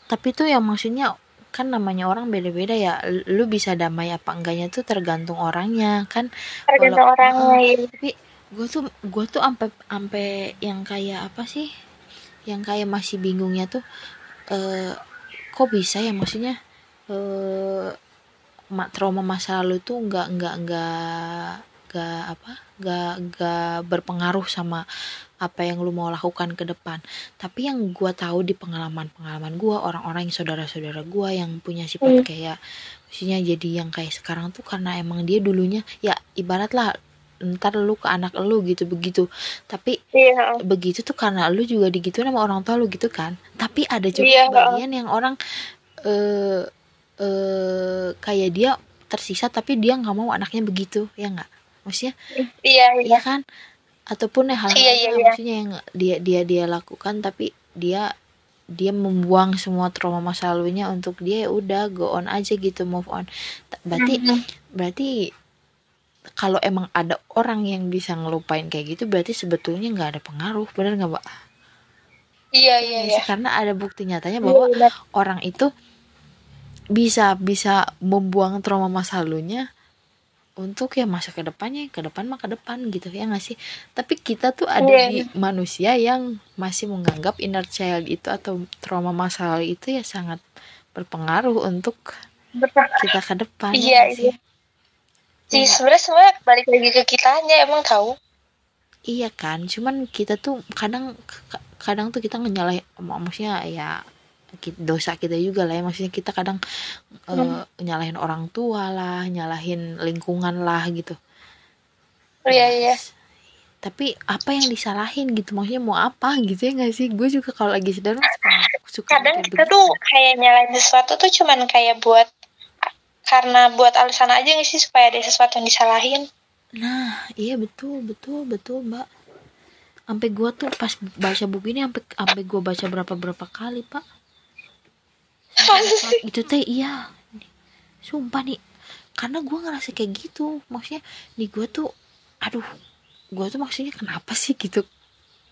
Tapi tuh yang maksudnya kan namanya orang beda-beda ya. Lu bisa damai apa enggaknya tuh tergantung orangnya kan? Tergantung Kalau- orangnya iya. tapi gue tuh gue tuh ampe ampe yang kayak apa sih? Yang kayak masih bingungnya tuh eh kok bisa ya maksudnya eh ma- trauma masa lalu tuh nggak nggak nggak nggak apa nggak nggak berpengaruh sama apa yang lu mau lakukan ke depan. Tapi yang gue tahu di pengalaman pengalaman gue orang-orang yang saudara-saudara gue yang punya sifat Hmm. kayak maksudnya jadi yang kayak sekarang tuh karena emang dia dulunya ya ibarat lah ntar lu ke anak lu gitu begitu. Tapi iya begitu tuh karena lu juga digituin sama orang tua lu gitu kan. Tapi ada juga Iya, sebagian yang orang eh eh kayak dia tersisa tapi dia nggak mau anaknya begitu ya nggak? Maksudnya iya iya. iya kan? Ataupun ya hal-hal Iya, iya, yang iya. maksudnya yang dia dia dia lakukan tapi dia dia membuang semua trauma masa lalunya untuk dia ya udah go on aja gitu move on. Berarti Mhm. berarti kalau emang ada orang yang bisa ngelupain kayak gitu berarti sebetulnya nggak ada pengaruh bener nggak mbak? Iya iya Ya iya. sih, karena ada bukti nyatanya Iya, bahwa benar. orang itu bisa bisa membuang trauma masa lalunya untuk ya masa ke depannya ke depan mah ke depan gitu ya nggak sih? Tapi kita tuh ada Iya. di manusia yang masih menganggap inner child itu atau trauma masa lalu itu ya sangat berpengaruh untuk kita ke depan ya iya sih? iya. Iya. sebenarnya semua balik lagi ke kitanya emang tahu. Iya kan, cuman kita tuh kadang kadang tuh kita nyalahin maksudnya ya dosa kita juga lah ya maksudnya kita kadang eh, nyalahin orang tua lah, nyalahin lingkungan lah gitu. iya iya Tapi apa yang disalahin gitu maksudnya mau apa gitu ya nggak sih? Gue juga kalau lagi sedar suka, suka kadang kita begitu. tuh kayak nyalain sesuatu tuh cuman kayak buat karena buat alasan aja nggak sih supaya ada sesuatu yang disalahin Nah, iya betul, betul, betul, Mbak. Sampai gua tuh pas baca buku ini sampai sampai gua baca berapa berapa kali, Pak. Masa itu teh iya. Sumpah nih karena gue ngerasa kayak gitu. Maksudnya nih gue tuh aduh gue tuh maksudnya kenapa sih gitu?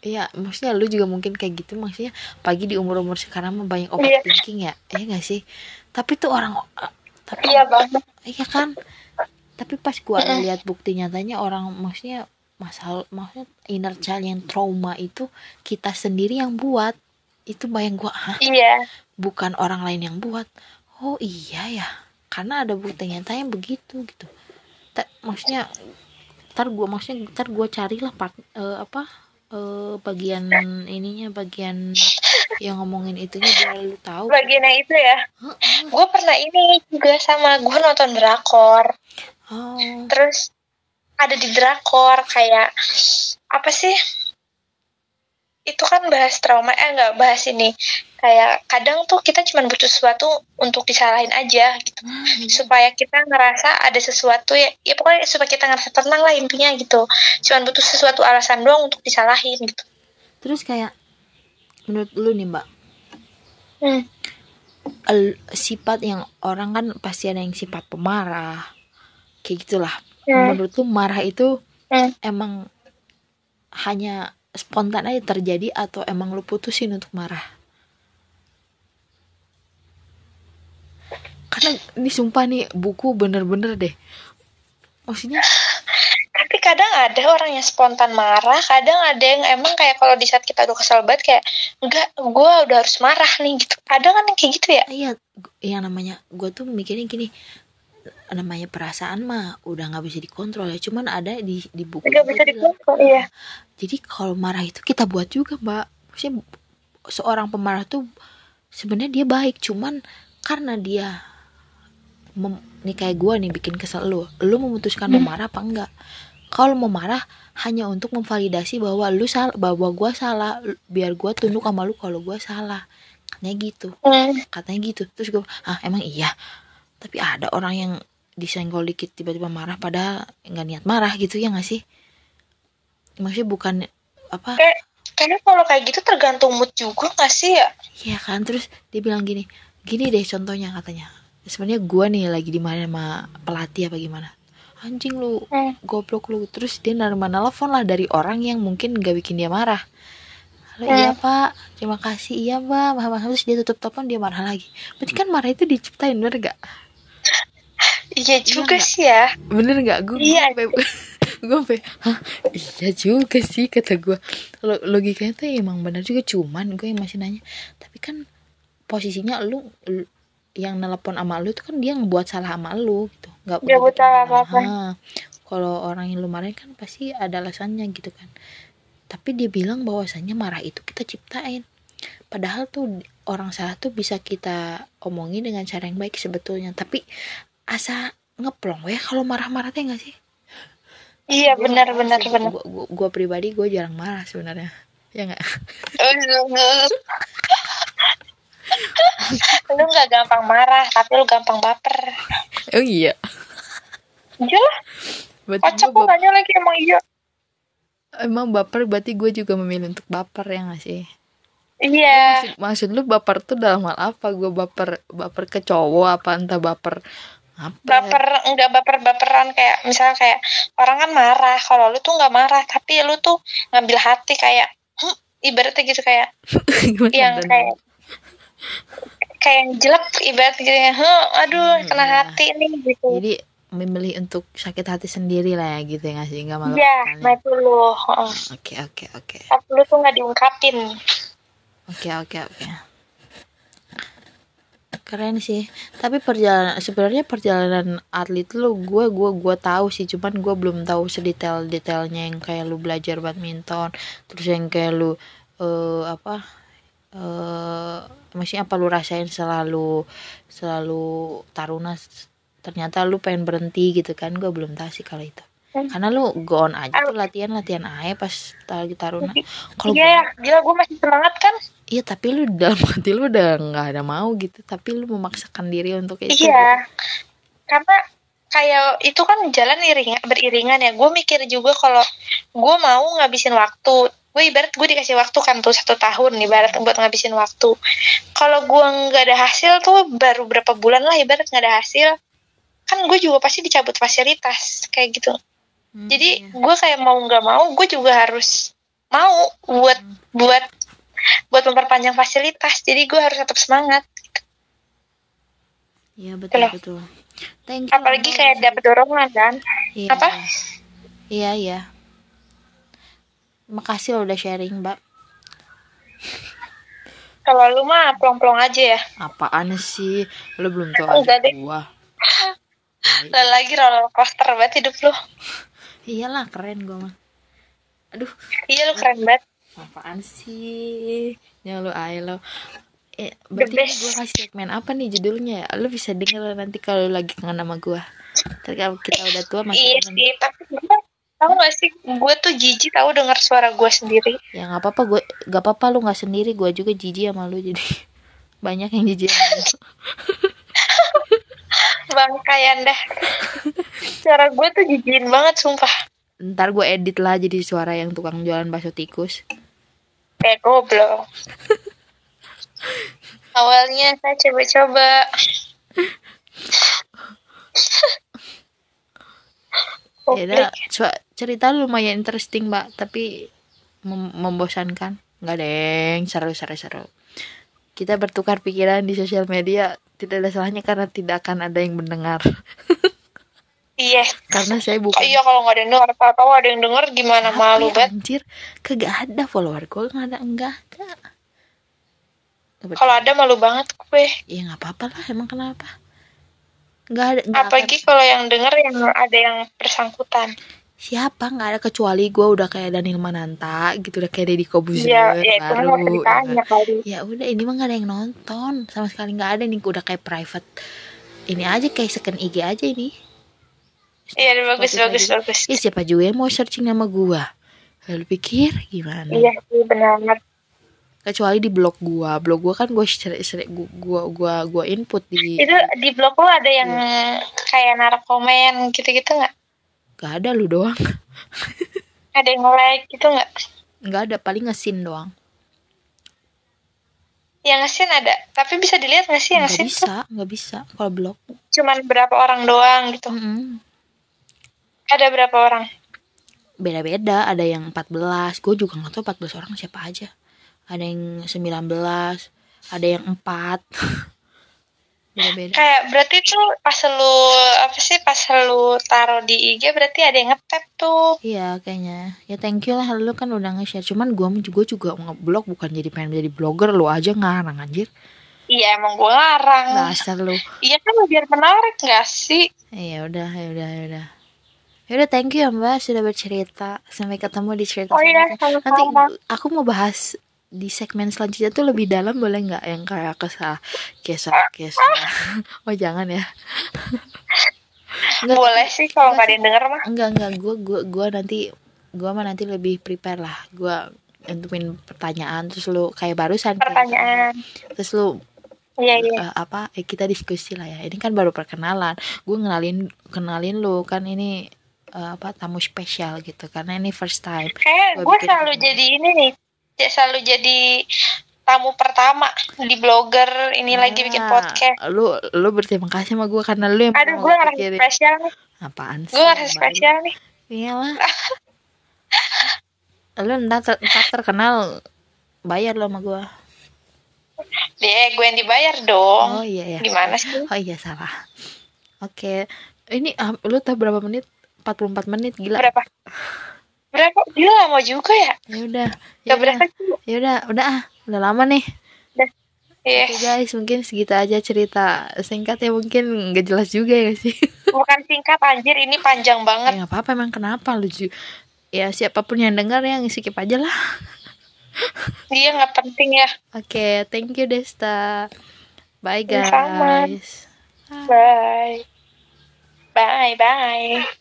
Iya, maksudnya lu juga mungkin kayak gitu. Maksudnya pagi di umur umur sekarang mah banyak Iya. overthinking ya, iya gak sih? Tapi tuh orang, eh, tapi iya banget. Iya kan? Tapi pas gua lihat bukti nyatanya orang maksudnya masalah maksudnya inner child yang trauma itu kita sendiri yang buat. Itu bayang gua ah iya bukan orang lain yang buat. Oh iya ya. Karena ada bukti nyatanya begitu gitu. Ta- maksudnya ntar gua maksudnya ntar gua carilah part eh, apa eh, bagian ininya bagian yang ngomongin itunya biar lu tahu. Bagian yang itu ya? Gue pernah ini juga sama gue nonton drakor. Oh. Terus ada di drakor kayak apa sih itu kan bahas trauma eh nggak bahas ini. Kayak kadang tuh kita cuma butuh sesuatu untuk disalahin aja gitu. Nah, supaya kita ngerasa ada sesuatu ya, ya pokoknya supaya kita ngerasa tenang lah intinya gitu. Cuman butuh sesuatu alasan doang untuk disalahin gitu. Terus kayak menurut lu nih mbak. Hmm. el- sifat yang orang kan pasti ada yang sifat pemarah kayak gitulah. Hmm. menurut lu marah itu Hmm. emang hanya spontan aja terjadi atau emang lu putusin untuk marah? Karena ini sumpah nih buku bener-bener deh. Maksudnya? Tapi kadang ada orang yang spontan marah kadang ada yang emang kayak kalau di saat kita udah kesel banget kayak enggak gue udah harus marah nih gitu. Ada kan yang kayak gitu ya? Iya yang namanya gue tuh mikirnya gini namanya perasaan mah udah nggak bisa dikontrol ya. Cuman ada di di buku itu bisa dikontrol iya. Jadi kalau marah itu kita buat juga mbak. Maksudnya seorang pemarah tuh sebenarnya dia baik cuman karena dia mem, nih kayak gue nih bikin kesel. Lu lu memutuskan mau marah apa enggak? Kalau mau marah hanya untuk memvalidasi bahwa lu salah bahwa gue salah. Biar gue tunduk sama lu kalau gue salah. Katanya gitu. Hmm. katanya gitu. Terus gue ah emang iya tapi ada orang yang disenggol dikit tiba-tiba marah padahal nggak niat marah gitu ya nggak sih? Maksudnya bukan apa? Kayaknya kalau kayak gitu tergantung mood juga gak sih ya? Iya kan terus dia bilang gini gini deh contohnya katanya. Sebenarnya gue nih lagi di mana sama pelatih apa gimana? Anjing lu Hmm. goblok lu. Terus dia nerima telepon lah dari orang yang mungkin gak bikin dia marah. Halo, iya pak. Terima kasih. Iya maaf. terus dia tutup telepon dia marah lagi. Berarti kan marah itu diciptain bener gak iya juga nggak? sih ya. Bener gak gue Iya. gue (laughs) sampai hah? Iya juga sih kata gue Lo- logikanya tuh emang bener juga cuman gue yang masih nanya tapi kan posisinya lu, lu- yang nelpon sama lu tuh kan dia ngebuat salah sama lu gitu. Nggak Nggak buat salah apa-apa. Kalau orang yang lu marahin kan pasti ada alasannya gitu kan. Tapi dia bilang bahwasannya marah itu kita ciptain. Padahal tuh orang salah tuh bisa kita omongin dengan cara yang baik sebetulnya. Tapi asa ngeplong ya kalau marah-marah teh nggak sih? Iya benar benar benar. gua pribadi gue jarang marah sebenarnya ya nggak? (laughs) Lu nggak gampang marah tapi lu gampang baper. Oh iya. Iya lah. Gue nanya lagi emang iya. Emang baper berarti gue juga memilih untuk baper ya nggak sih? Iya. Maksud, maksud lu baper tuh dalam hal apa? Gue baper baper ke cowok apa entah baper apa? Baper enggak baper baperan kayak misalnya kayak orang kan marah kalau lu tuh nggak marah tapi lu tuh ngambil hati kayak "Hmm," ibaratnya gitu kayak (laughs) yang kayak kayak yang jelek ibarat gitu ya "Huh, aduh Hmm, kena iya. hati nih gitu. Jadi memilih untuk sakit hati sendiri lah ya gitu ya nggak sih? Nggak malah iya nah itu oke oke oke. Tapi lu tuh nggak diungkapin. Oke oke oke keren sih. Tapi perjalanan sebenarnya perjalanan atlet lu gue gue gue tahu sih. Cuman gue belum tahu sedetail detailnya yang kayak lu belajar badminton terus yang kayak lu eh apa eh maksudnya apa lu rasain selalu selalu taruna ternyata lu pengen berhenti gitu kan. Gue belum tahu sih kalau itu. Hmm. karena lu go on aja tuh latihan latihan aja pas lagi taruna. Kalau Iya, gila gue masih semangat kan? Iya tapi lu dalam (laughs) hati lu udah nggak ada mau gitu tapi lu memaksakan diri untuk itu Iya. Karena kayak itu kan jalan iring beriringan ya. Gue mikir juga kalau gue mau ngabisin waktu. Gue ibarat gue dikasih waktu kan tuh satu tahun ibarat buat ngabisin waktu. Kalau gue nggak ada hasil tuh baru berapa bulan lah ibarat nggak ada hasil. Kan gue juga pasti dicabut fasilitas kayak gitu. Hmm, Jadi iya. gue kayak mau nggak mau gue juga harus mau buat buat buat memperpanjang fasilitas. Jadi gue harus tetap semangat. Iya betul Loh. betul. Thank you. Apalagi Mbak. kayak dapet dorongan kan. Iya. apa? Iya iya. Makasih lo udah sharing mbak. Kalau lu mah plong-plong aja ya. Apaan sih? Lo belum tahu aja deh. gua. Lah (laughs) lagi roller coaster banget hidup lu. Iyalah keren gua mah. Aduh, Iya lu keren banget. Apaan sih? Ya lo ayo lo. Eh, berarti gue kasih segmen apa nih judulnya ya? Lo bisa denger nanti kalau lagi kangen sama gua. Ntar kalau kita udah tua masih Iya kangen. sih, tapi gue tau gak sih, gue tuh jijik tau denger suara gue sendiri. Ya nggak apa-apa gue, nggak apa-apa lu nggak sendiri. Gue juga jijik sama lu jadi (laughs) banyak yang jijik sama lu. (laughs) Bangkai anda. suara gue tuh jijikin banget, sumpah. Ntar gue edit lah jadi suara yang tukang jualan bakso tikus. Kayak goblok. (laughs) Awalnya saya coba-coba. (laughs) Ya udah, cua- cerita lu lumayan interesting mbak, tapi mem- membosankan. Nggak deng, seru seru seru. Kita bertukar pikiran di sosial media tidak ada salahnya karena tidak akan ada yang mendengar. (laughs) Iya. karena saya bukan Iya kalau nggak ada yang denger, tahu ada yang denger gimana Apa malu ya, banget. anjir kagak ada follower gue nggak ada enggak ada Kalau ada malu banget gue. ya nggak apa-apa lah emang kenapa nggak ada akan- Apalagi kalau yang denger yang ada yang bersangkutan. siapa nggak ada kecuali gue udah kayak Daniel Mananta gitu udah kayak Deddy Kobuzer Iya, ya itu mah baru ya, kali. ya udah ini mah nggak ada yang nonton sama sekali nggak ada nih udah kayak private ini aja kayak second IG aja ini Iya, bagus, bagus, juga. bagus. ya siapa juga yang mau searching nama gua lalu pikir gimana Iya sih, benar. kecuali di blog gua blog gua kan gua sering sering gua gua gua, gua input di Itu di blog lu ada yang Iya. kayak naruh komen gitu-gitu nggak? gak ada lu doang Ada yang like gitu nggak? nggak ada paling ngesin doang Yang ngesin ada, tapi bisa dilihat nggak sih yang nggak ngesin tuh? bisa nggak bisa kalau blog Cuman berapa orang doang gitu. Mm-mm. Ada berapa orang? beda-beda ada yang 14 gue juga nggak tahu 14 orang siapa aja. Ada yang 19 ada yang 4 (laughs) beda-beda. Kayak berarti tuh pas lu apa sih pas lu taruh di IG berarti ada yang ngetap tuh. iya kayaknya. Ya thank you lah lu kan udah nge-share. Cuman gue juga juga ngeblog bukan jadi pengen jadi blogger. Lu aja ngarang anjir. Iya emang gue larang. dasar lu. Iya kan biar menarik nggak sih? ya udah ya udah ya udah ya udah thank you ya mbak sudah bercerita. Sampai ketemu di cerita Oh iya, nanti aku mau bahas di segmen selanjutnya tuh lebih dalam boleh nggak? Yang kayak kesah kisah kisah (laughs) oh jangan ya. Nggak, Boleh sih kalau nggak ada yang denger mah. enggak enggak gue gue gue nanti gue mah nanti lebih prepare lah. Gue entumin pertanyaan terus lu kayak barusan kayak Pertanyaan. gitu. terus lu Iya iya. eh, apa eh, kita diskusi lah ya. Ini kan baru perkenalan. Gue kenalin kenalin lu. Kan ini eh, apa tamu spesial gitu karena ini first time Kayak Gua gue selalu segmen. jadi ini nih. Selalu jadi tamu pertama di blogger ini lagi bikin podcast. lu lu berterima kasih sama gue karena lu yang Aduh, gue ngerasa spesial nih. apaan sih Gue ngerasa spesial nih. iyalah (laughs) lu ntar, ter- ntar terkenal bayar lo sama gue Deh, gue yang dibayar dong. oh iya ya Gimana sih? oh iya salah oke ini ah, lu tahu berapa menit 44 menit gila Berapa? Berapa? Dia lama juga ya? ya udah ya udah ya udah udah ah udah lama nih Udah. Yes. Oke guys, mungkin segitu aja cerita singkatnya mungkin nggak jelas juga ya sih. (laughs) Bukan singkat anjir, ini panjang ya banget. nggak apa-apa emang kenapa lucu. Ya siapa pun yang dengar yang skip aja lah. Dia (laughs) nggak penting ya. Oke, thank you Desta. Bye Sama. guys. Bye. Bye, bye.